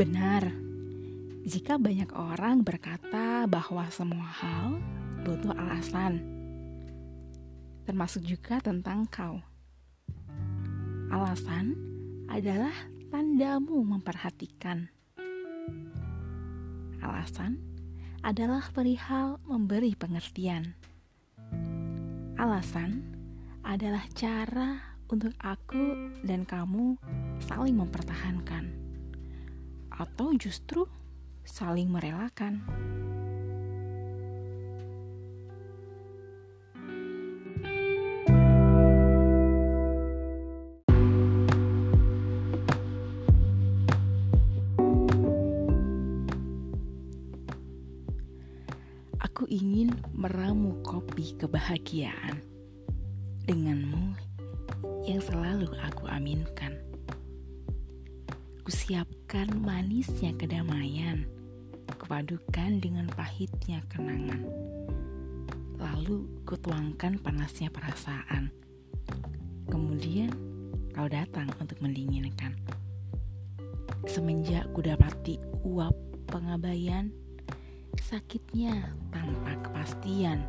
Benar, jika banyak orang berkata bahwa semua hal butuh alasan, termasuk juga tentang kau. Alasan adalah tandamu memperhatikan. Alasan adalah perihal memberi pengertian. Alasan adalah cara untuk aku dan kamu saling mempertahankan atau justru saling merelakan. Aku ingin meramu kopi kebahagiaan denganmu yang selalu aku aminkan. Kusiapkan manisnya kedamaian, kupadukan dengan pahitnya kenangan. Lalu kutuangkan panasnya perasaan. Kemudian kau datang untuk mendinginkan. Semenjak ku dapati uap pengabaian, sakitnya tanpa kepastian.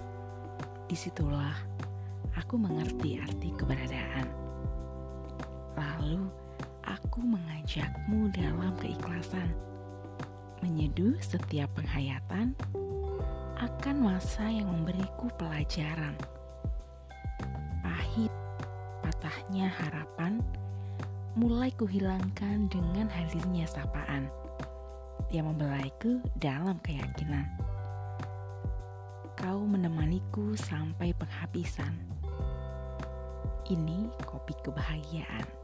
Di situlah aku mengerti arti keberadaan. Lalu aku mengajakmu dalam keikhlasan, menyeduh setiap penghayatan akan masa yang memberiku pelajaran. Pahit, patahnya harapan, mulai kuhilangkan dengan hadirnya sapaan yang membelaiku dalam keyakinan. Kau menemaniku sampai penghabisan. Ini kopi kebahagiaan.